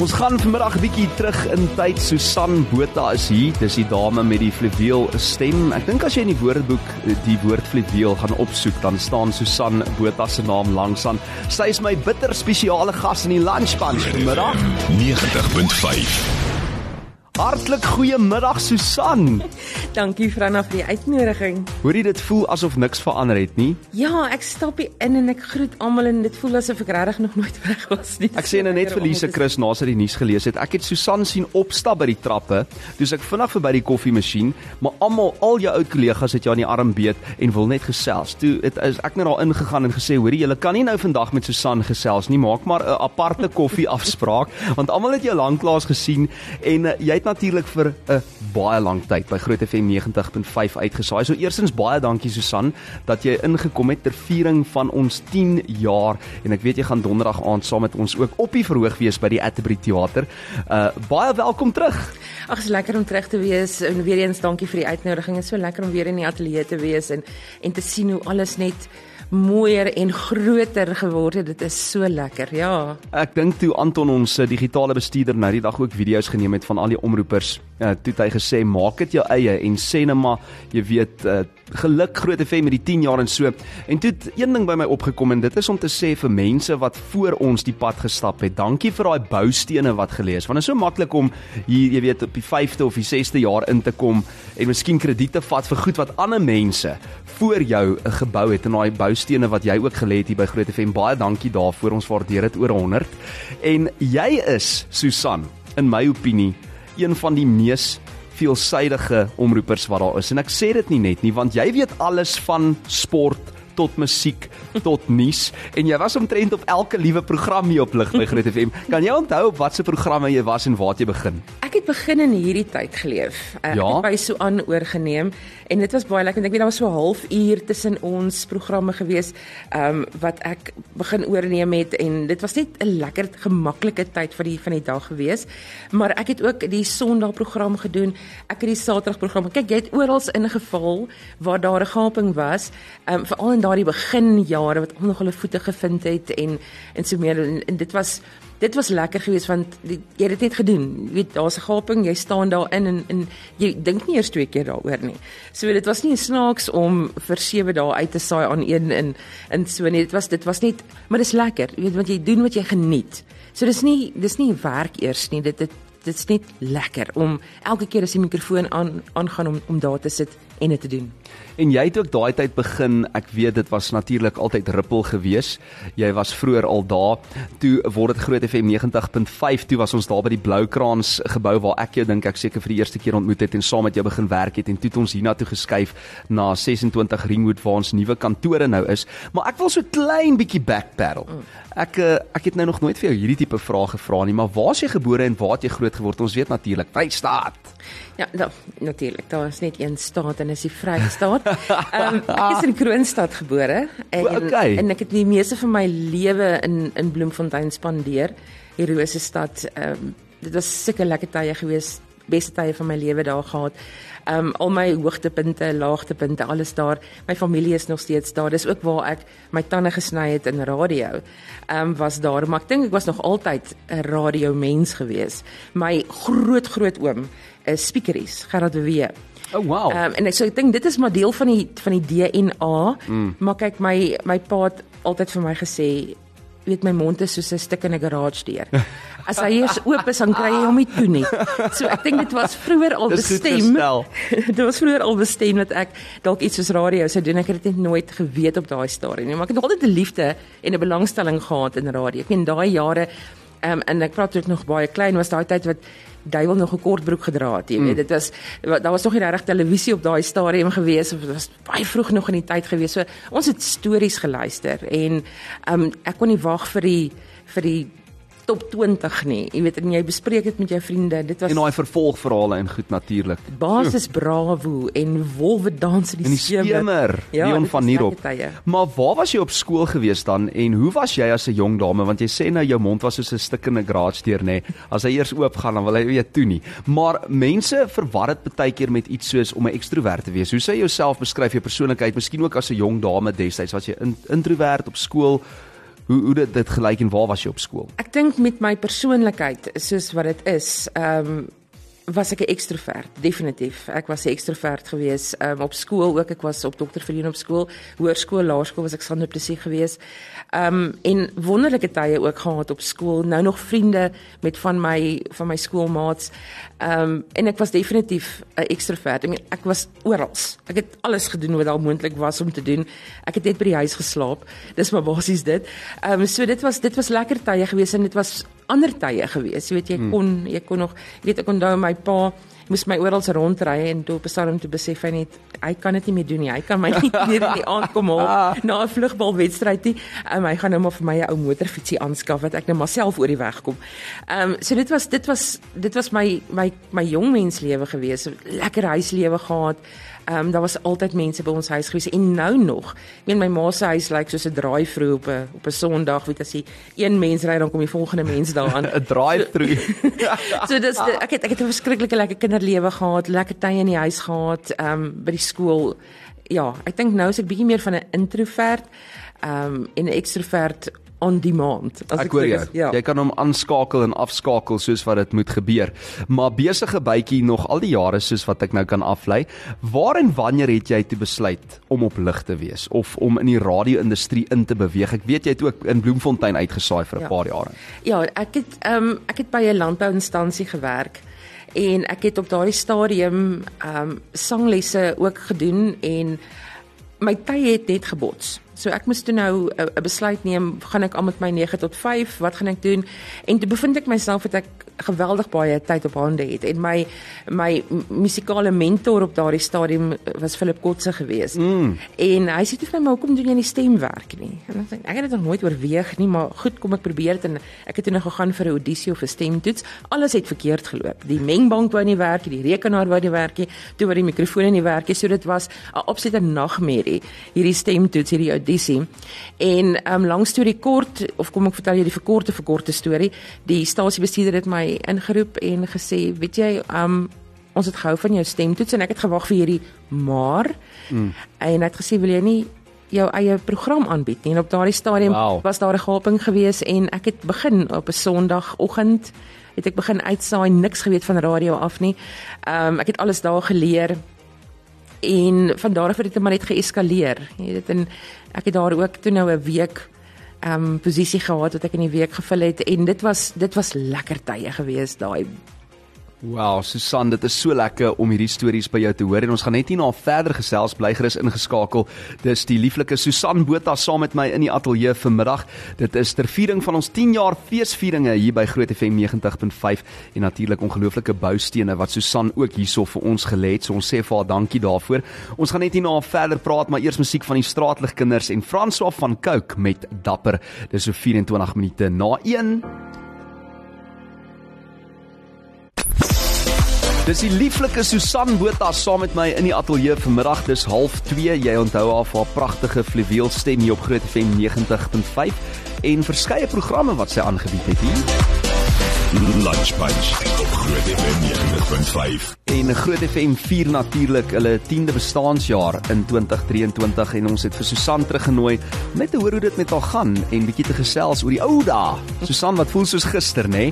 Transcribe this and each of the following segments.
Ons gaan vanmiddag 'n bietjie terug in tyd. Susan Botha is hier. Dis die dame met die fluweel stem. Ek dink as jy in die woordeboek die woord fluweel gaan opsoek, dan staan Susan Botha se naam langs aan. Sy is my bitter spesiale gas in die lunch bunch vanmiddag. 90.5 Hartlik goeiemiddag Susan. Dankie Franna vir die uitnodiging. Hoorie dit voel asof niks verander het nie. Ja, ek stap hier in en ek groet almal en dit voel asof ek regtig nog nooit weg was nie. Ek sê nou net vir Lise Chris na sy die nuus gelees het. Ek het Susan sien opstap by die trappe. Toe ek vinnig verby die koffiemasjien, maar almal al jou ou kollegas het jou aan die arm beet en wil net gesels. Toe het ek net daar ingegaan en gesê, "Hoorie, julle kan nie nou vandag met Susan gesels nie. Maak maar 'n aparte koffie afspraak want almal het jou lanklaas gesien en uh, jy het natuurlik vir 'n baie lang tyd by Groot FM 90.5 uitgesaai. So eerstens baie dankie Susan dat jy ingekom het ter viering van ons 10 jaar en ek weet jy gaan donderdag aand saam met ons ook op die verhoog wees by die Atterbury Theater. Uh baie welkom terug. Ag, is lekker om terug te wees en weer eens dankie vir die uitnodiging. Dit is so lekker om weer in die ateljee te wees en en te sien hoe alles net mooier en groter geword het. Dit is so lekker. Ja. Ek dink toe Anton ons eh, digitale bestuurder nou die dag ook video's geneem het van al die omroepers, uh, toe hy gesê maak dit jou eie en sê net maar jy weet uh, geluk groot FM met die 10 jaar en so. En toe het een ding by my opgekom en dit is om te sê vir mense wat voor ons die pad gestap het. Dankie vir daai boustene wat gelees. Want dit is so maklik om hier jy weet op die 5de of die 6de jaar in te kom en miskien krediete vat vir goed wat ander mense voor jou 'n gebou het en daai boustene wat jy ook gelê het hier by Groot FM. Baie dankie daarvoor. Ons waardeer dit oor 100. En jy is Susan in my opinie een van die mees veelsidige omroepers wat daar is en ek sê dit nie net nie want jy weet alles van sport tot musiek tot nuus en jy was omtrent op elke liewe program hier op lig by Groot FM. Kan jy onthou op watter programme jy was en waar jy begin? Ek het begin in hierdie tyd geleef. Ek ja? het by so aan oorgeneem en dit was baie lekker. Ek weet daar was so 'n halfuur tussen ons programme gewees, ehm um, wat ek begin oorneem het en dit was net 'n lekker gemaklike tyd vir die van die dag gewees. Maar ek het ook die Sondag program gedoen. Ek het die Saterdag program. Kyk, jy het oral ingeval waar daar 'n gaping was, ehm um, veral in daardie beginjare wat almal nog hulle voete gevind het en en so meer en, en dit was dit was lekker geweest want die, jy het dit net gedoen. Jy weet daar's 'n gaping, jy staan daarin en en jy dink nie eers twee keer daaroor nie. So dit was nie snaaks om vir 7 dae uit te saai aan een in in so nie. Dit was dit was net maar dis lekker. Jy weet want jy doen wat jy geniet. So dis nie dis nie werk eers nie. Dit dit dit's net lekker om elke keer as die mikrofoon aan aangaan om om daar te sit en dit te doen. En jy het ook daai tyd begin. Ek weet dit was natuurlik altyd rippel gewees. Jy was vroeër al daar. Toe word dit Groot FM 90.5. Toe was ons daar by die Bloukraans gebou waar ek jou dink ek seker vir die eerste keer ontmoet het en saam met jou begin werk het en toe het ons hiernatoe geskuif na 26 Ringwood waar ons nuwe kantore nou is. Maar ek wil so klein bietjie backpedal. Ek eh, ek het nou nog nooit vir jou hierdie tipe vrae gevra nie, maar waar is jy gebore en waar het jy groot geword? Ons weet natuurlik Vrystaat. Ja, da, natuurlik. Daar is net een staat en dis die Vrystaat. Ehm um, ek is in Kroonstad gebore en okay. en ek het die meeste van my lewe in in Bloemfontein spandeer. Heroese stad. Ehm um, dit was seker lekker tye gewees. Beste tye van my lewe daar gehad. Ehm um, al my hoogtepunte, laagtepunte, alles daar. My familie is nog steeds daar. Dis ook waar ek my tande gesny het in radio. Ehm um, was daar, maar ek dink ek was nog altyd 'n radio mens gewees. My groot groot oom is speakeries, Gerard de Wee. Oh wow. Ehm um, en ek so ek dink dit is maar deel van die van die DNA. Mm. Maar kyk my my pa het altyd vir my gesê weet my mond is soos 'n stuk in 'n garage deur. As hy eers oop is, dan kry jy hom nie toe nie. So ek dink dit was vroeër al bestem. dit was vroeër al bestem dat ek dalk iets soos radio sou doen. Ek het dit net nooit geweet op daai stadium nie, maar ek het altyd 'n liefde en 'n belangstelling gehad in radio. Ek meen daai jare ehm um, en ek praat ook nog baie klein was daai tyd wat duiwel nog 'n kort broek gedra het, jy weet. Mm. Dit was daar was nog nie regtig televisie op daai stadium gewees of dit was baie vroeg nog in die tyd gewees. So ons het stories geluister en ehm um, ek kon nie wag vir die vir die top 20 nie. Jy weet en jy bespreek dit met jou vriende. Dit was En daai vervolgverhale en goed natuurlik. Basis Bravo en Wolwe dans in die skemer. Ja, Leon van Nierop. Maar waar was jy op skool gewees dan en hoe was jy as 'n jong dame want jy sê nou jou mond was soos 'n stikkende deur nê. As hy eers oop gaan dan wil hy weet toe nie. Maar mense verwar dit baie keer met iets soos om 'n ekstrovert te wees. Hoe sê jy jouself beskryf jou persoonlikheid? Miskien ook as 'n jong dame destyds was jy in, introvert op skool Hoe hoe dit dit gelyk en waar was jy op skool? Ek dink met my persoonlikheid soos wat dit is, ehm um, was ek 'n ekstrovert, definitief. Ek was 'n ekstrovert gewees um, op skool ook. Ek was op Dr. Verleen op skool, hoërskool, laerskool was ek sonder plesier gewees. Ehm um, en wonderlike tye ook gehad op skool. Nou nog vriende met van my van my skoolmaats. Ehm um, en ek was definitief 'n ekstrovert. Mean, ek was oral. Ek het alles gedoen wat al moontlik was om te doen. Ek het net by die huis geslaap. Dis maar basies dit. Ehm um, so dit was dit was lekker tye gewees en dit was ander tye gewees. Jy weet jy hmm. kon jy kon nog jy weet ek onthou my pa moes my oral rondry en toe op 'n stadium te besef hy net hy kan dit nie meer doen nie. Hy kan my nie meer in die aand kom haal na 'n vlugbalwedstryd nie. Um, hy gaan nou maar vir my 'n ou motorfietsie aanskaf wat ek nou maar self oor die weg kom. Ehm um, so dit was dit was dit was my my my jong mens lewe gewees. Lekker huislewe gehad. Ehm um, daar was altyd mense by ons huis gewees en nou nog. Ek meen my ma se huis lyk soos 'n draai-through op 'n op 'n Sondag, weet as jy een mens ry dan kom die volgende mens daaraan. 'n Draai-through. so dis ek het ek het 'n verskriklike lekker kinderlewe gehad, lekker tye in die huis gehad, ehm um, by die skool. Ja, ek dink nou is ek bietjie meer van 'n introvert ehm um, en 'n ekstrovert on demand. As ek hoor jy, ja. jy kan hom aanskakel en afskakel soos wat dit moet gebeur. Maar besige bytjie nog al die jare soos wat ek nou kan aflei. Waar en wanneer het jy toe besluit om op lig te wees of om in die radio-industrie in te beweeg? Ek weet jy het ook in Bloemfontein uitgesaai vir 'n ja. paar jare. Ja, ek het ehm um, ek het by 'n landbouinstansie gewerk en ek het op daardie stadium ehm um, sanglesse ook gedoen en my tye het net gebots. So ek moes toe nou 'n besluit neem, gaan ek aan met my 9 tot 5, wat gaan ek doen? En toe bevind ek myself dat ek geweldig baie tyd op hande het en my my musikale mentor op daardie stadium was Philip Kotse geweest. Mm. En hy sê toe vir my, "Maar hoekom doen jy nie stemwerk nie?" En ek sê, "Ek het dit nog nooit oorweeg nie, maar goed, kom ek probeer dit." En ek het toe nog gegaan vir 'n audisie of 'n stemtoets. Alles het verkeerd geloop. Die mengbank wou nie werk nie, die rekenaar wou nie werk nie, toe wou die mikrofoon nie werk nie. So dit was 'n opsiete nagmerrie hierdie stemtoets, hierdie audisie. En ehm um, lank storie kort of kom ek vertel jou die verkorte verkorte storie. Die stasiebestuurder het my ingeroep en gesê, "Weet jy, ehm um, ons het gehou van jou stemtoets en ek het gewag vir hierdie maar." Mm. En hy het gesê, "Wil jy nie jou eie program aanbied nie?" En op daardie stadium wow. was daar 'n gaping gewees en ek het begin op 'n Sondagoggend het ek begin uitsaai, niks geweet van radio af nie. Ehm um, ek het alles daar geleer en van daar af het dit maar net geeskaleer. Jy weet dit en ek het daar ook toe nou 'n week ehm um, posisie gehad wat ek in die week gevul het en dit was dit was lekker tye gewees daai Wow, Susan, dit is so lekker om hierdie stories by jou te hoor en ons gaan net hier na verder gesels bly gerus ingeskakel. Dis die lieflike Susan Botha saam met my in die ateljee vanmiddag. Dit is ter viering van ons 10 jaar feesvieringe hier by Groot FM 90.5 en natuurlik ongelooflike boustene wat Susan ook hierso vir ons gelê het. So ons sê vir haar dankie daarvoor. Ons gaan net hier na verder praat, maar eers musiek van die Straatligkinders en François van Cooke met Dapper. Dis so 24 minute na 1. Dis die lieflike Susan Botha saam met my in die ateljee vanmiddag. Dis 0.30. Jy onthou haar vir haar pragtige fluweel stem hier op Groot FM 90.5 en verskeie programme wat sy aangebied het hier. Lunch Bunch op Groot FM 90.5. En Groot FM vier natuurlik hulle 10de bestaanjaar in 2023 en ons het vir Susan teruggenooi om net te hoor hoe dit met haar gaan en bietjie te gesels oor die ou dae. Susan, wat voel soos gister, nê?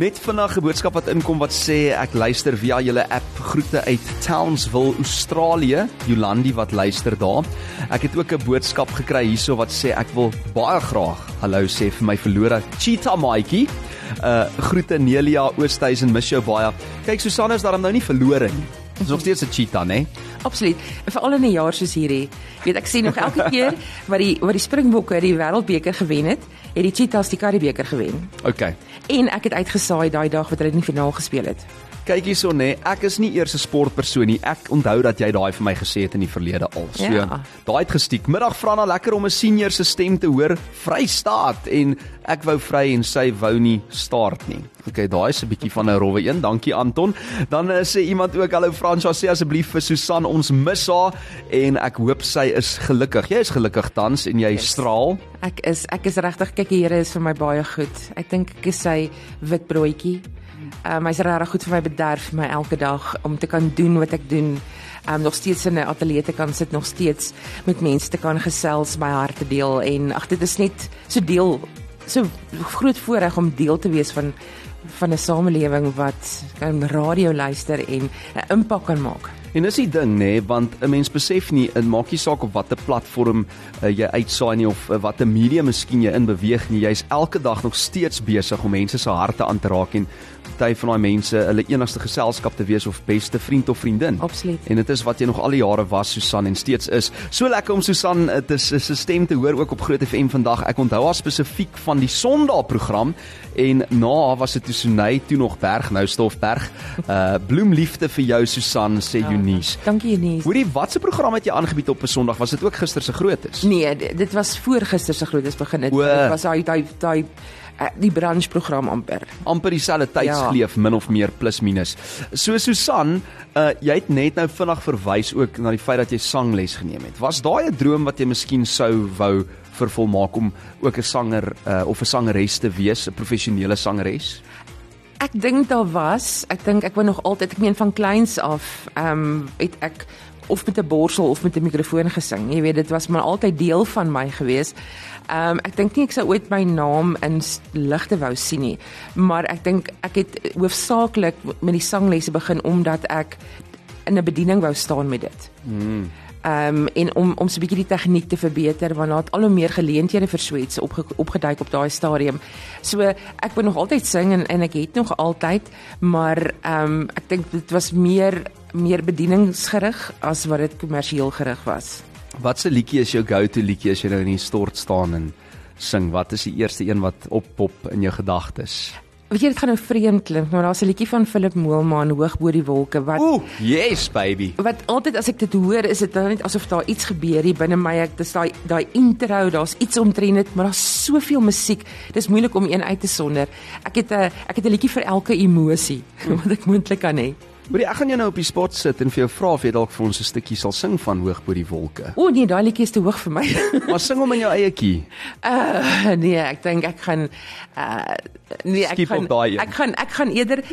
Net vinnig 'n boodskap wat inkom wat sê ek luister via julle app. Groete uit Townsville, Australië. Jolandi wat luister daar. Ek het ook 'n boodskap gekry hierso wat sê ek wil baie graag hallo sê vir my verlore cheetah maatjie. Uh groete Nelia Oosthuizen, mis jou baie. Kyk Susanna is daarom nou nie verlore nie. Dis nog steeds 'n cheetah, né? Absoluut. Veral in 'n jaar soos hierdie. Weet ek sien nog elke keer wat die wat die Springbokke die Wêreldbeker gewen het, het die Cheetahs die Karibebeker gewen. OK. En ek het uitgesaai daai dag wat hulle in die finaal gespeel het. Kyk hierso nê, ek is nie eers 'n sportpersoon nie. Ek onthou dat jy daai vir my gesê het in die verlede al. So, ja. daai het gestiek. Middag vra na lekker om 'n senior se stem te hoor. Vrystaat en ek wou vry en sy wou nie staart nie. OK, daai is 'n bietjie van 'n rowwe een. Dankie Anton. Dan uh, sê iemand ook hallo Franswa, sê asseblief vir Susan ons mis haar en ek hoop sy is gelukkig. Jy is gelukkig tans en jy yes. straal. Ek is ek is regtig kyk die Here is vir my baie goed. Ek dink ek is sy wit broodjie. Um, hy's regtig goed vir my bederf vir my elke dag om te kan doen wat ek doen. um, nog steeds in 'n ateljee te kan sit, nog steeds met mense te kan gesels, my hart te deel en ag dit is net so deel so groot voorreg om deel te wees van van 'n samelewing wat kan radio luister en 'n impak kan maak. En dis die ding nê, nee, want 'n mens besef nie in maak nie saak op watter platform uh, jy uitsaai nie of uh, watter medium miskien jy in beweeg nie, jy's elke dag nog steeds besig om mense se harte aan te raak en party van daai mense hulle enigste geselskap te wees of beste vriend of vriendin. Absoluut. En dit is wat jy nog al die jare was Susan en steeds is. So lekker om Susan dit is 'n stem te hoor ook op Groot FM vandag. Ek onthou haar spesifiek van die Sondag program en na was dit Tusonay toe nog Berg nou Stofberg. Uh bloemliefde vir jou Susan sê ja, Eunice. Dankie Eunice. Hoorie, watse program het jy aangebied op 'n Sondag? Was dit ook gister se grootes? Nee, dit was voor gister se grootes begin het. Dit was daai daai daai Eh, die brancheprogram amper. amper dieselfde tydsgleef ja. min of meer plus minus. So Susan, uh, jy het net nou vinnig verwys ook na die feit dat jy sangles geneem het. Was daai 'n droom wat jy miskien sou wou vervolmaak om ook 'n sanger uh, of 'n sangeres te wees, 'n professionele sangeres? Ek dink daar was, ek dink ek wou nog altyd, ek meen van kleins af, ehm um, het ek of met 'n borsel of met 'n mikrofoon gesing. Jy weet, dit was maar altyd deel van my gewees. Ehm um, ek dink nie ek sou ooit my naam in ligte wou sien nie, maar ek dink ek het hoofsaaklik met die sanglesse begin omdat ek in 'n bediening wou staan met dit. Mm. Ehm um, en om om so 'n bietjie die tegniek te verbeter want daar het al hoe meer geleenthede vir Swets opge, opgeduik op daai stadium. So ek wou nog altyd sing en en ek het nog altyd, maar ehm um, ek dink dit was meer meer bedieningsgerig as wat dit kommersieel gerig was. Watse liedjie is jou go-to liedjie as jy nou in die stort staan en sing? Wat is die eerste een wat oppop in jou gedagtes? Weet jy dit gaan nou vreemd klink, maar daar's 'n liedjie van Philip Moelman hoog bo die wolke wat Ooh, yes baby. Wat altyd as ek dit hoor, is dit net asof daar iets gebeur hier binne my. Ek dis daai daai intro, daar's iets omtrent dit, maar daar's soveel musiek. Dis moeilik om een uit te sonder. Ek het 'n ek het 'n liedjie vir elke emosie wat ek moontlik kan hê. Maar ek gaan jou nou op die spot sit en vir jou vra of jy dalk vir ons 'n stukkie sal sing van Hoog bo die wolke. O nee, daai liedjie is te hoog vir my. maar sing hom in jou eie kie. Uh nee, ek dink ek gaan uh nee, ek Skip gaan ek gaan ek gaan eerder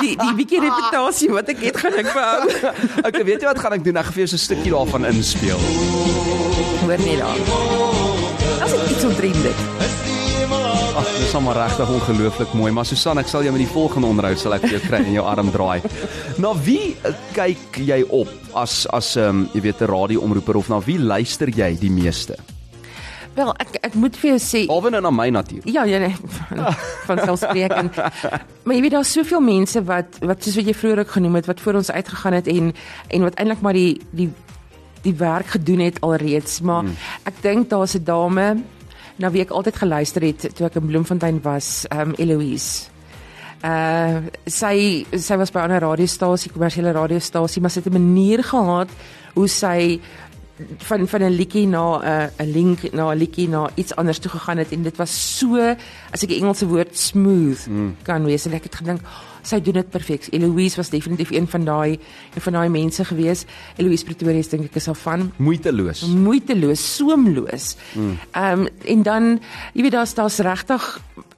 die die bietjie reputasie wat ek het gaan ek behou. okay, weet jy wat gaan ek doen? Ek gaan vir jou 'n stukkie daarvan inspel. Hoor net daar. As ek iets ontrend dit. Ag, dis sommer regtig ongelooflik mooi, maar Susan, ek sal jou met die volgende onderhoud sal ek vir jou kry en jou arm draai. Na wie kyk jy op as as ehm um, jy weet 'n radioomroeper of na wie luister jy die meeste? Wel, ek ek moet vir jou sê, alwen na my natuurlik. Ja, ja, nee, van selfspreekend. maar jy weet daar's soveel mense wat wat soos wat jy vroeër ook genoem het wat voor ons uitgegaan het en en wat eintlik maar die die die werk gedoen het alreeds, maar hmm. ek dink daar's 'n dame na wie ek altyd geluister het toe ek in Bloemfontein was, um Eloise. Uh sy sy was by 'n radiostasie, kommersiële radiostasie, maar sy het 'n manier gehad hoe sy van van 'n liedjie na 'n uh, 'n link na 'n liedjie na iets anders toe gegaan het en dit was so as ek die Engelse woord smooth mm. kan wees en ek het gedink sy doen dit perfek. Eloise was definitief een van daai een van daai mense gewees. Eloise Pretorius dink ek is al van moeiteloos. Moeiteloos, soemloos. Hmm. Ehm mm. um, en dan jy weet daar's daar's regtig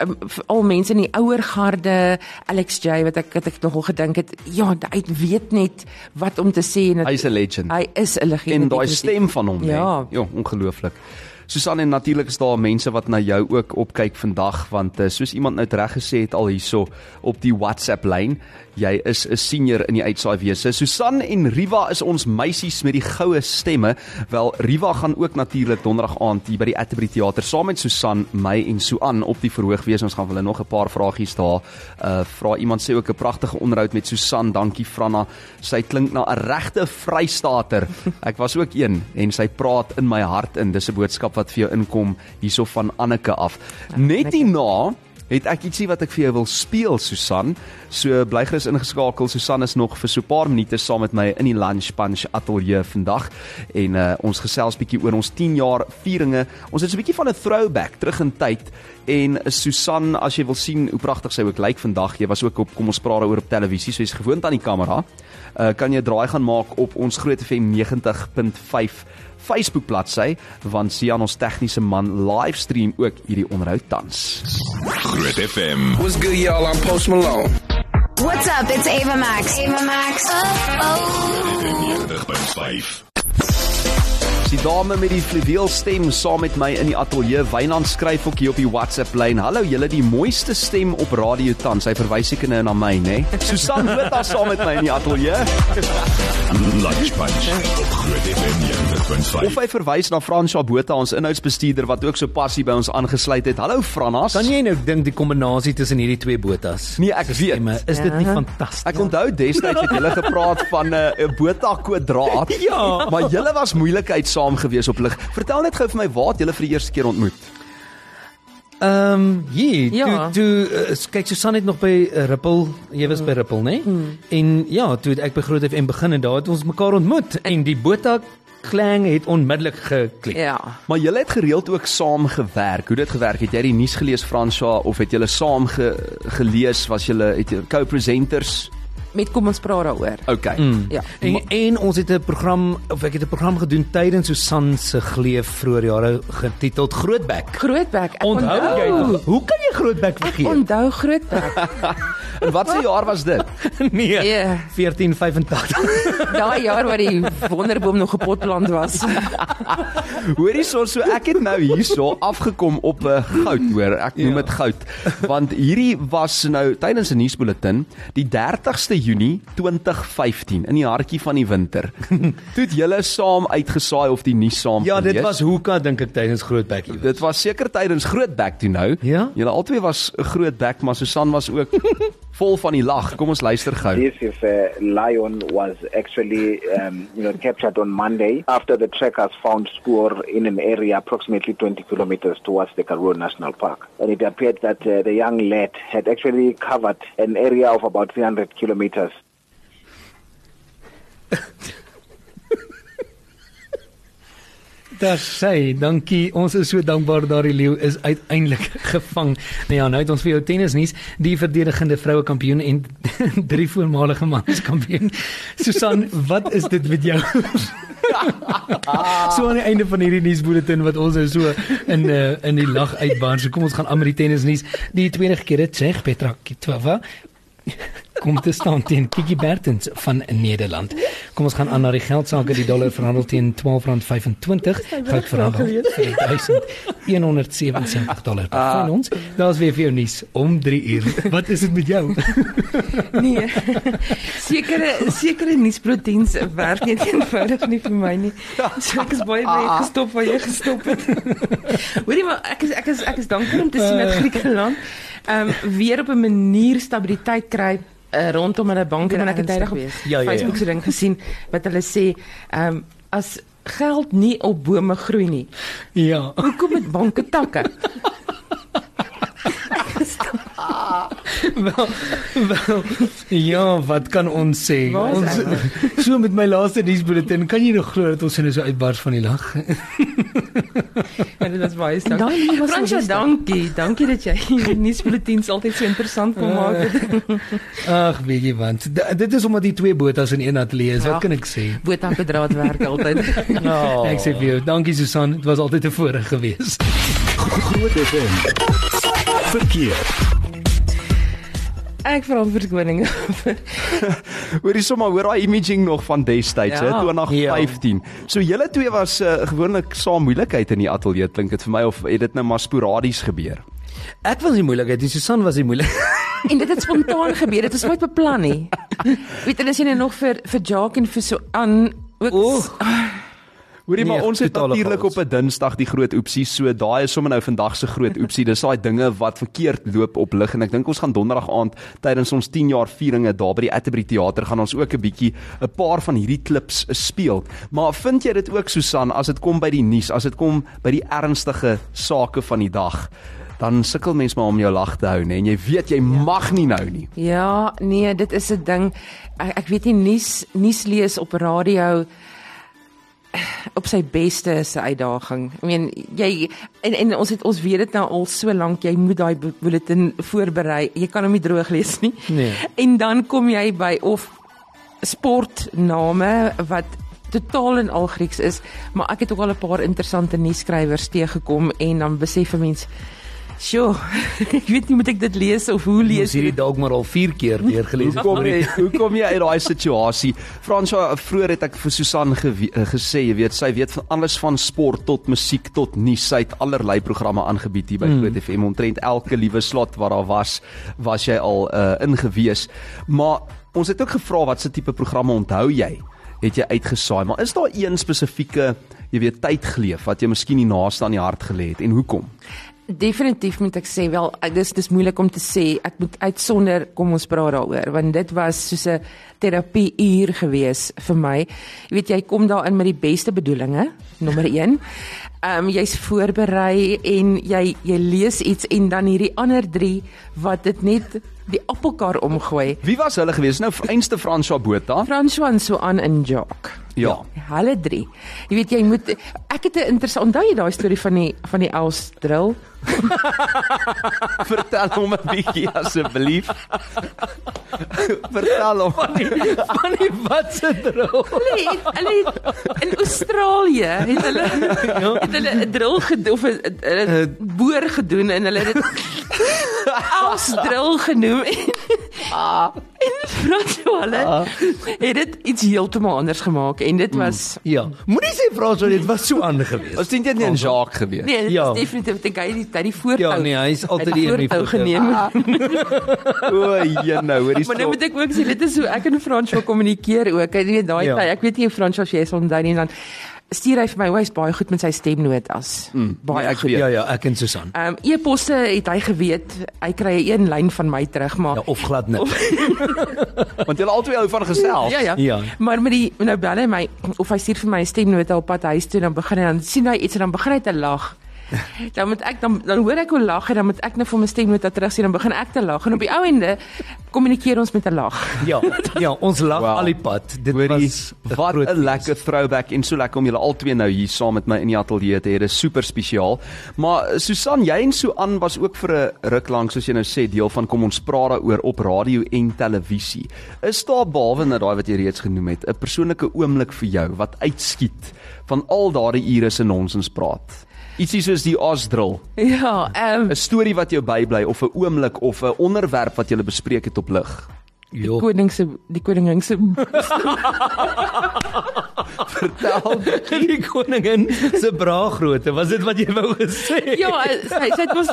um, al mense in die ouer garde, Alex J wat ek wat ek nogal gedink het, ja, hy weet net wat om te sê en hy's 'n legend. Hy is 'n legend. En daai stem van hom, ja, nee. ja ongelooflik. Susan en natuurlik is daar mense wat na jou ook opkyk vandag want uh, soos iemand nou reg gesê het al hierso op die WhatsApp lyn jy is 'n senior in die uitsaai wese. Susan en Riva is ons meisies met die goue stemme. Wel Riva gaan ook natuurlik donderdag aand hier by die Atterbury Theater saam met Susan, my en Suan op die verhoog wees. Ons gaan hulle nog 'n paar vragies daar. Uh vra iemand sê ook 'n pragtige onderhoud met Susan. Dankie Franna. Sy klink na 'n regte Vrystater. Ek was ook een en sy praat in my hart in. Dis 'n boodskap wat vir jou inkom hierso van Anneke af. Ja, Net hierna het ek ietsie wat ek vir jou wil speel Susan. So bly gerus ingeskakel. Susan is nog vir so 'n paar minute saam met my in die Lunch Punch ateljee vandag en uh, ons gesels bietjie oor ons 10 jaar vieringe. Ons het so 'n bietjie van 'n throwback terug in tyd en Susan, as jy wil sien hoe pragtig sy ook lyk vandag. Jy was ook op kom ons praat daaroor op televisie, so jy's gewoond aan die kamera. Uh, kan jy draai gaan maak op ons Groot FM 90.5 Facebook bladsy want Sian ons tegniese man livestream ook hierdie onderhoud tans. Groot FM. What's good y'all? I'm Post Malone. What's up? It's Ava Max. Ava Max. Oh, oh. 90.5 Die dame met die fluweelstem saam met my in die ateljee Wynand skryf ook hier op die WhatsApp lyn. Hallo julle, die mooiste stem op radio tans. Hy verwys seker nou na my, né? Nee? Susan Botha saam met my in die ateljee. Lunch Bunch op Groot FM 90.5. Of hy verwys na Franswa Botha, ons inhoudsbestuurder wat ook so passie by ons aangesluit het. Hallo Franas. Kan jy nou dink die kombinasie tussen hierdie twee Botas? Nee, ek weet. Stemme, is dit nie fantasties? Ek onthou destyds het julle gepraat van 'n uh, Botha kwadraat. ja, maar julle was moeilikheid saam gewees op lig. Vertel net gou vir my waar het julle vir die eerste keer ontmoet? Ehm, um, hier, Ja. toe toe uh, kyk Susan het nog by uh, Ripple, jy was by Ripple, né? Nee? En ja, toe ek by Groot FM begin en daar het ons mekaar ontmoet en die Bota klang het onmiddellik geklik. Ja. Maar julle het gereeld ook saam gewerk. Hoe dit gewerk het? Jy die nuus gelees Franswa of het julle saam ge, gelees? Was julle het jy co-presenters? Met kom ons praat daaroor. Okay. Mm. Ja. En, en ons het 'n program of ek het 'n program gedoen tydens Susan se geleef vroeër jare getiteld Grootbek. Grootbek. Ek Onthou jy? Hoe kan jy Grootbek Ek vergeet? onthou Grootbek. En wat se jaar was dit? nee. Ja. 1485. Daai jaar waar die wonderboom nog gepotplant was. Hoorie so so ek het nou hierso afgekom op 'n uh, goud hoor. Ek noem Ja. dit goud. Want hierdie was nou tydens 'n nuusbulletin die 30ste Junie 2015 in die hartjie van die winter. Toe het julle saam uitgesaai of die nuus saam Ja, dit was hoeka dink ek tydens Grootbek. hier. Dit was seker tydens Grootbek toe nou. Ja? Julle albei was 'n Grootbek, maar Susan was ook vol van die lag. Kom ons luister gou. This is uh, lion was actually um, you know captured on Monday after the trackers found spoor in an area approximately 20 kilometers towards the Karoo National Park, and it appeared that uh, the young lad had actually covered an area of about 300 kilometers. Daar sê, dankie. Ons is so dankbaar daardie leeu is uiteindelik gevang. Nou ja, nou het ons vir jou tennisnuus, die verdedigende vroue kampioen en drie voormalige manskampioen. Susan, wat is dit met jou? so aan die einde van hierdie nuusbulletin wat ons nou so in uh, in die lag uitbaan. So kom ons gaan aan met die tennisnuus. Die tweede keer dit sê Petra Kvitova kom te staan teen Kiki Bertens van Nederland. Kom ons gaan aan na die geldsaake. Die dollar verhandel teen R12.25. Goud verhandel vir 1177 dollar per Ah. ons. Daar's weer vir jou nuus om 3 uur. Wat is dit met jou? Nee. Sekere sekere nuusproteïens werk net eenvoudig nie vir my nie. So ek is baie baie gestop waar jy gestop het. Hoorie maar ek is ek is ek is dankbaar om te sien dat Griekeland ehm um, weer op 'n manier stabiliteit kry uh, rondom hulle banke en ek het eendag op Ja, ja, ja. Facebook se ding gesien wat hulle sê ehm um, as geld nie op bome groei nie. Ja. Hoekom met banke takke? Wel, wel, ja, wat kan ons sê? Ons so met my laaste nuusbulletin, kan jy nog glo dat ons nou so uitbars van die lag? Ja, dit was baie sterk. Fransja, dankie. Dankie dat jy die nuusbulletins altyd so interessant kom maak. Ag, weet jy wat? D dit is omdat die twee botas in een ateljee is. Ja. Wat kan ek sê? Boot op draad werk altyd. Oh. Ek sê vir jou, dankie Susan, dit was altyd 'n voorreg geweest. Groot FM. Verkeer. Ek vra om verskoning. Hoorie sommer hoor daai imaging nog van destyds, Ja. hè, 2015. So julle twee was uh, gewoonlik saam moeilikheid in die ateljee klink dit vir my of het dit nou maar sporadies gebeur? Ek was die moeilikheid, die Susan was die moeilik. en dit het spontaan gebeur. Dit was nooit beplan nie. Weet jy, as jy nou nog vir vir Jacques en vir so aan ook Oeg. Hoorie Nee, maar ons het natuurlik op 'n Dinsdag die groot oepsie, so daai is sommer nou vandag se groot oepsie. Dis daai dinge wat verkeerd loop op lig en ek dink ons gaan donderdag aand tydens ons 10 jaar vieringe daar by die Atterbury Theater gaan ons ook 'n bietjie 'n paar van hierdie klips speel. Maar vind jy dit ook Susan as dit kom by die nuus, as dit kom by die ernstige sake van die dag? Dan sukkel mens maar om jou lag te hou, nê? En jy weet jy mag nie nou nie. Ja, nee, dit is 'n ding. Ek, ek weet nie nuus nuus lees op radio op sy beste is 'n uitdaging. Ek meen jy en en ons het ons weet dit nou al so lank jy moet daai bu- bulletin voorberei. Jy kan hom nie droog lees nie. Nee. En dan kom jy by of sportname wat totaal en al Grieks is, maar ek het ook al 'n paar interessante nuusskrywers teëgekom en dan besef 'n mens Sjoe. ek weet nie moet ek dit lees of hoe lees Ons hierdie dalk maar al 4 keer weer gelees. Hoe kom jy hoe kom jy uit daai situasie? Franswa, vroeër het ek vir Susan ge, uh, gesê, jy weet, sy weet van alles van sport tot musiek tot nuus. Sy het allerlei programme aangebied hier by mm. Groot FM. Omtrent elke liewe slot wat daar was, was jy al uh, ingewees. Maar ons het ook gevra wat se tipe programme onthou jy? Het jy uitgesaai? Maar is daar een spesifieke, jy weet, tydgleef wat jy miskien die naaste aan die hart gelê het en hoekom? Definitief moet ek sê wel dis dis moeilik om te sê ek moet uitsonder kom ons praat daaroor want dit was soos 'n terapie uur gewees vir my. Jy weet jy kom daarin met die beste bedoelings, nommer 1. Ehm um, jy's voorberei en jy jy lees iets en dan hierdie ander 3 wat dit net die appelkar omgooi. Wie was hulle gewees? Nou einste François Botha. François so aan in Jock. Ja. ja. Hulle drie. Jy weet jy moet ek het 'n interessant onthou jy daai storie van die van die Els drill? Vertel hom 'n bietjie asseblief. Vertel hom van die, van die wat se drill. Hulle hulle in Australië het hulle ja. het hulle 'n drill gedoen of 'n boor gedoen en hulle het Els drill genoem. Ah. En hulle ah. het dit iets heeltemal anders gemaak en dit was mm, ja. Moenie sê François dit was so anders geweest. Was dit nie 'n Jacques geweest? Nee, dit ja. is definitief te gee die die voorhou. Ja, nee, hy is altyd die een wat geneem. o, jy nou, hoor jy. Maar nou moet ek ook sê dit is hoe ek en François kommunikeer ook. Ek weet daai ja. tyd, ek weet nie of François jy sal onthou nie dan stuur hy vir my hy's baie goed met sy stemnoot as mm, baie nee, ek goed. Ja ja, ek en Susan. Ehm um, e-posse het hy geweet, hy kry 'n een lyn van my terug maar ja, of glad net. Want jy al twee hou van gesels. Ja, ja ja. Maar met die nou bel hy my of hy stuur vir my 'n stemnoot op pad huis toe dan begin hy dan sien hy iets en dan begin hy te lag dan moet ek dan dan hoor ek hoe lag en dan moet ek net vir my stem moet terug sien dan begin ek te lag en op die ou ende kommunikeer ons met 'n lag. Ja, ja, ons lag wow. al die pad. Dit Hoorie, was wat 'n lekker throwback en so lekker om julle albei nou hier saam met my in die ateljee te hê. Dit is super spesiaal. Maar Susan, jy en Suan was ook vir 'n ruk lank soos jy nou sê deel van kom ons praat daaroor op radio en televisie. Is daar behalwe net daai wat jy reeds genoem het, 'n persoonlike oomblik vir jou wat uitskiet van al daardie ure se nonsens praat? Ietsie soos die Osdrill. Ja, ehm um, 'n storie wat jou bybly of 'n oomblik of 'n onderwerp wat jy bespreek het op lig. Die koning se die koningin se Vertel die koningin se braagrootte. Was dit wat jy wou gesê? Ja, sy sê dit was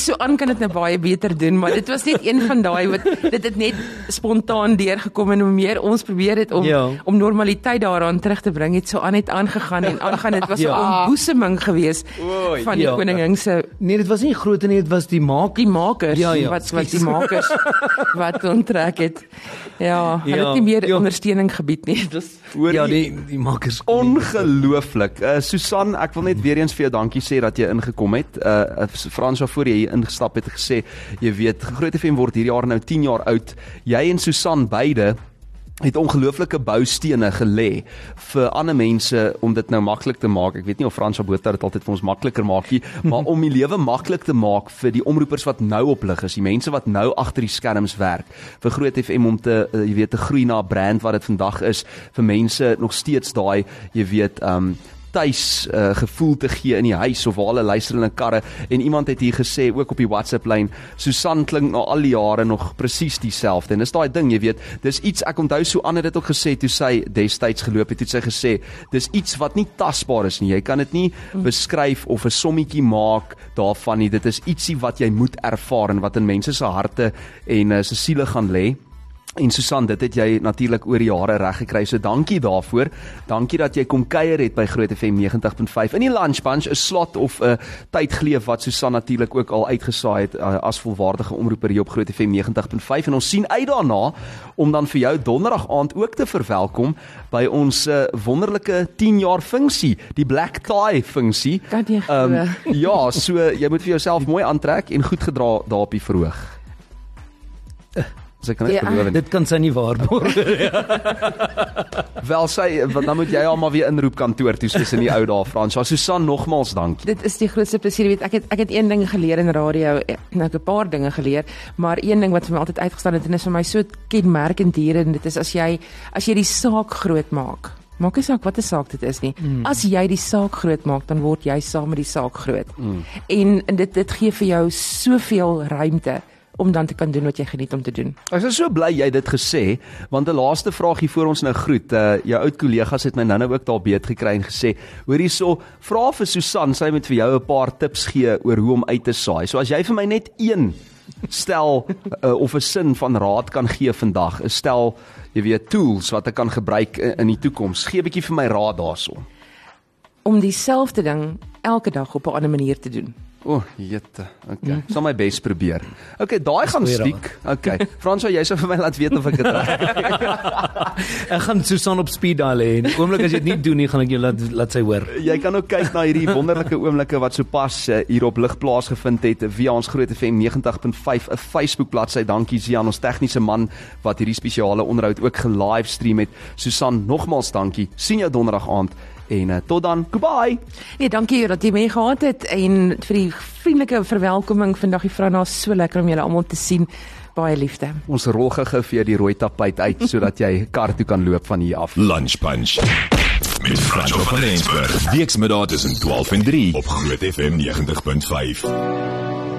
so aan kan dit nou baie beter doen, maar dit was net een van daai wat dit het net spontaan deurgekom en hoe meer ons probeer het om ja. om normaliteit daaraan terug te bring, het so aan net aangegaan en aangaan. Dit was 'n ja. ontboeseming geweest van die ja. koningin se Nee, dit was nie groot nie, dit was die maak die makers ja, ja. wat wat die makers wat onttrek het. Ja, hulle ja, het nie meer ja. ondersteuning gebied nie. Dis ja, die die makers ongelooflik. Uh, Susan, ek wil net weer eens vir jou dankie sê dat jy ingekom het. Uh Frans voor jy hier ingestap het gesê, jy weet, Groot FM word hierdie jaar nou 10 jaar oud. Jy en Susan beide het ongelooflike boustene gelê vir ander mense om dit nou maklik te maak. Ek weet nie of Frans Botha dit altyd vir ons makliker maak nie, maar om die lewe maklik te maak vir die omroepers wat nou op lig is, die mense wat nou agter die skerms werk. Vir Groot FM om te uh, jy weet te groei na 'n brand wat dit vandag is vir mense nog steeds daai jy weet um tuis uh, gevoel te gee in die huis of waar hulle luister in 'n karre. En iemand het hier gesê ook op die WhatsApp lyn Susan klink na al die jare nog presies dieselfde. En dis daai ding jy weet dis iets ek onthou so ander dit ook gesê toe sy destyds geloop het het sy gesê dis iets wat nie tasbaar is nie. Jy kan dit nie beskryf of 'n sommetjie maak daarvan nie. Dit is ietsie wat jy moet ervaar en wat in mense se harte en uh, se siele gaan lê En Susan, dit het jy natuurlik oor die jare reg gekry. So dankie daarvoor. Dankie dat jy kom kuier het by Groot FM 90.5 in die Lunch Bunch, 'n slot of 'n tydgleef wat Susan natuurlik ook al uitgesaai het uh, as volwaardige omroeper hier op Groot FM 90.5 en ons sien uit daarna om dan vir jou donderdag aand ook te verwelkom by ons uh, wonderlike 10 jaar funksie, die Black Tie funksie. Um, ja, so jy moet vir jouself mooi aantrek en goed gedra daar op die verhoog. Sy kan net beloof dit kan sy nie waarborg. Wel sy dan moet jy almal weer inroep kantoor toe soos in die ou dae Frans. Ja Susan nogmaals dankie. Dit is die grootste plesier weet ek het ek het een ding geleer in radio nou ek 'n paar dinge geleer maar een ding wat vir my altyd uitgestaan het en is vir my so kenmerkend hier en dit is as jy as jy die saak groot maak Maak nie saak watter saak dit is nie. Mm. As jy die saak groot maak, dan word jy saam met die saak groot. Mm. En, en dit dit gee vir jou soveel ruimte om dan te kan doen wat jy geniet om te doen. Ek is so bly jy dit gesê, want 'n laaste vraagie voor ons nou groet. Uh jou oud kollegas het my nou nou ook daar beet gekry en gesê, hoor hierso, vra vir Susan, sy moet vir jou 'n paar tips gee oor hoe om uit te saai. So as jy vir my net een stel uh, of 'n sin van raad kan gee vandag, 'n stel jy weet tools wat ek kan gebruik in, in die toekoms. Gee 'n bietjie vir my raad daaroor. Om dieselfde ding elke dag op 'n ander manier te doen. O, oh, jette. Okay. Mm. Sal my bes probeer. Okay, daai gaan stiek. Okay. Frans, jy sou vir my laat weet of ek dit reg. ek gaan Susan op speed dial hê. Oomblik as jy dit nie doen nie, gaan ek jou laat laat sy hoor. Jy kan ook kyk na hierdie wonderlike oomblikke wat sopas uh, hier op lig plaasgevind het via ons Groot FM 90.5 'n Facebook bladsy. Dankie Sian, ons tegniese man wat hierdie spesiale onderhoud ook ge-livestream het. Susan, nogmaals dankie. sien jou donderdag aand en uh, tot dan. Goodbye. Nee, dankie dat jy my gehad het en vir die vriendelike verwelkoming vandag die vrou na so lekker om julle almal te sien. Baie liefde. Ons rol gou vir die rooi tapuit uit sodat jy kar toe kan loop van hier af. Lunch Punch. Met Franco van Eensberg. Weksmiddag tussen 12 en 3 op Groot FM 90.5.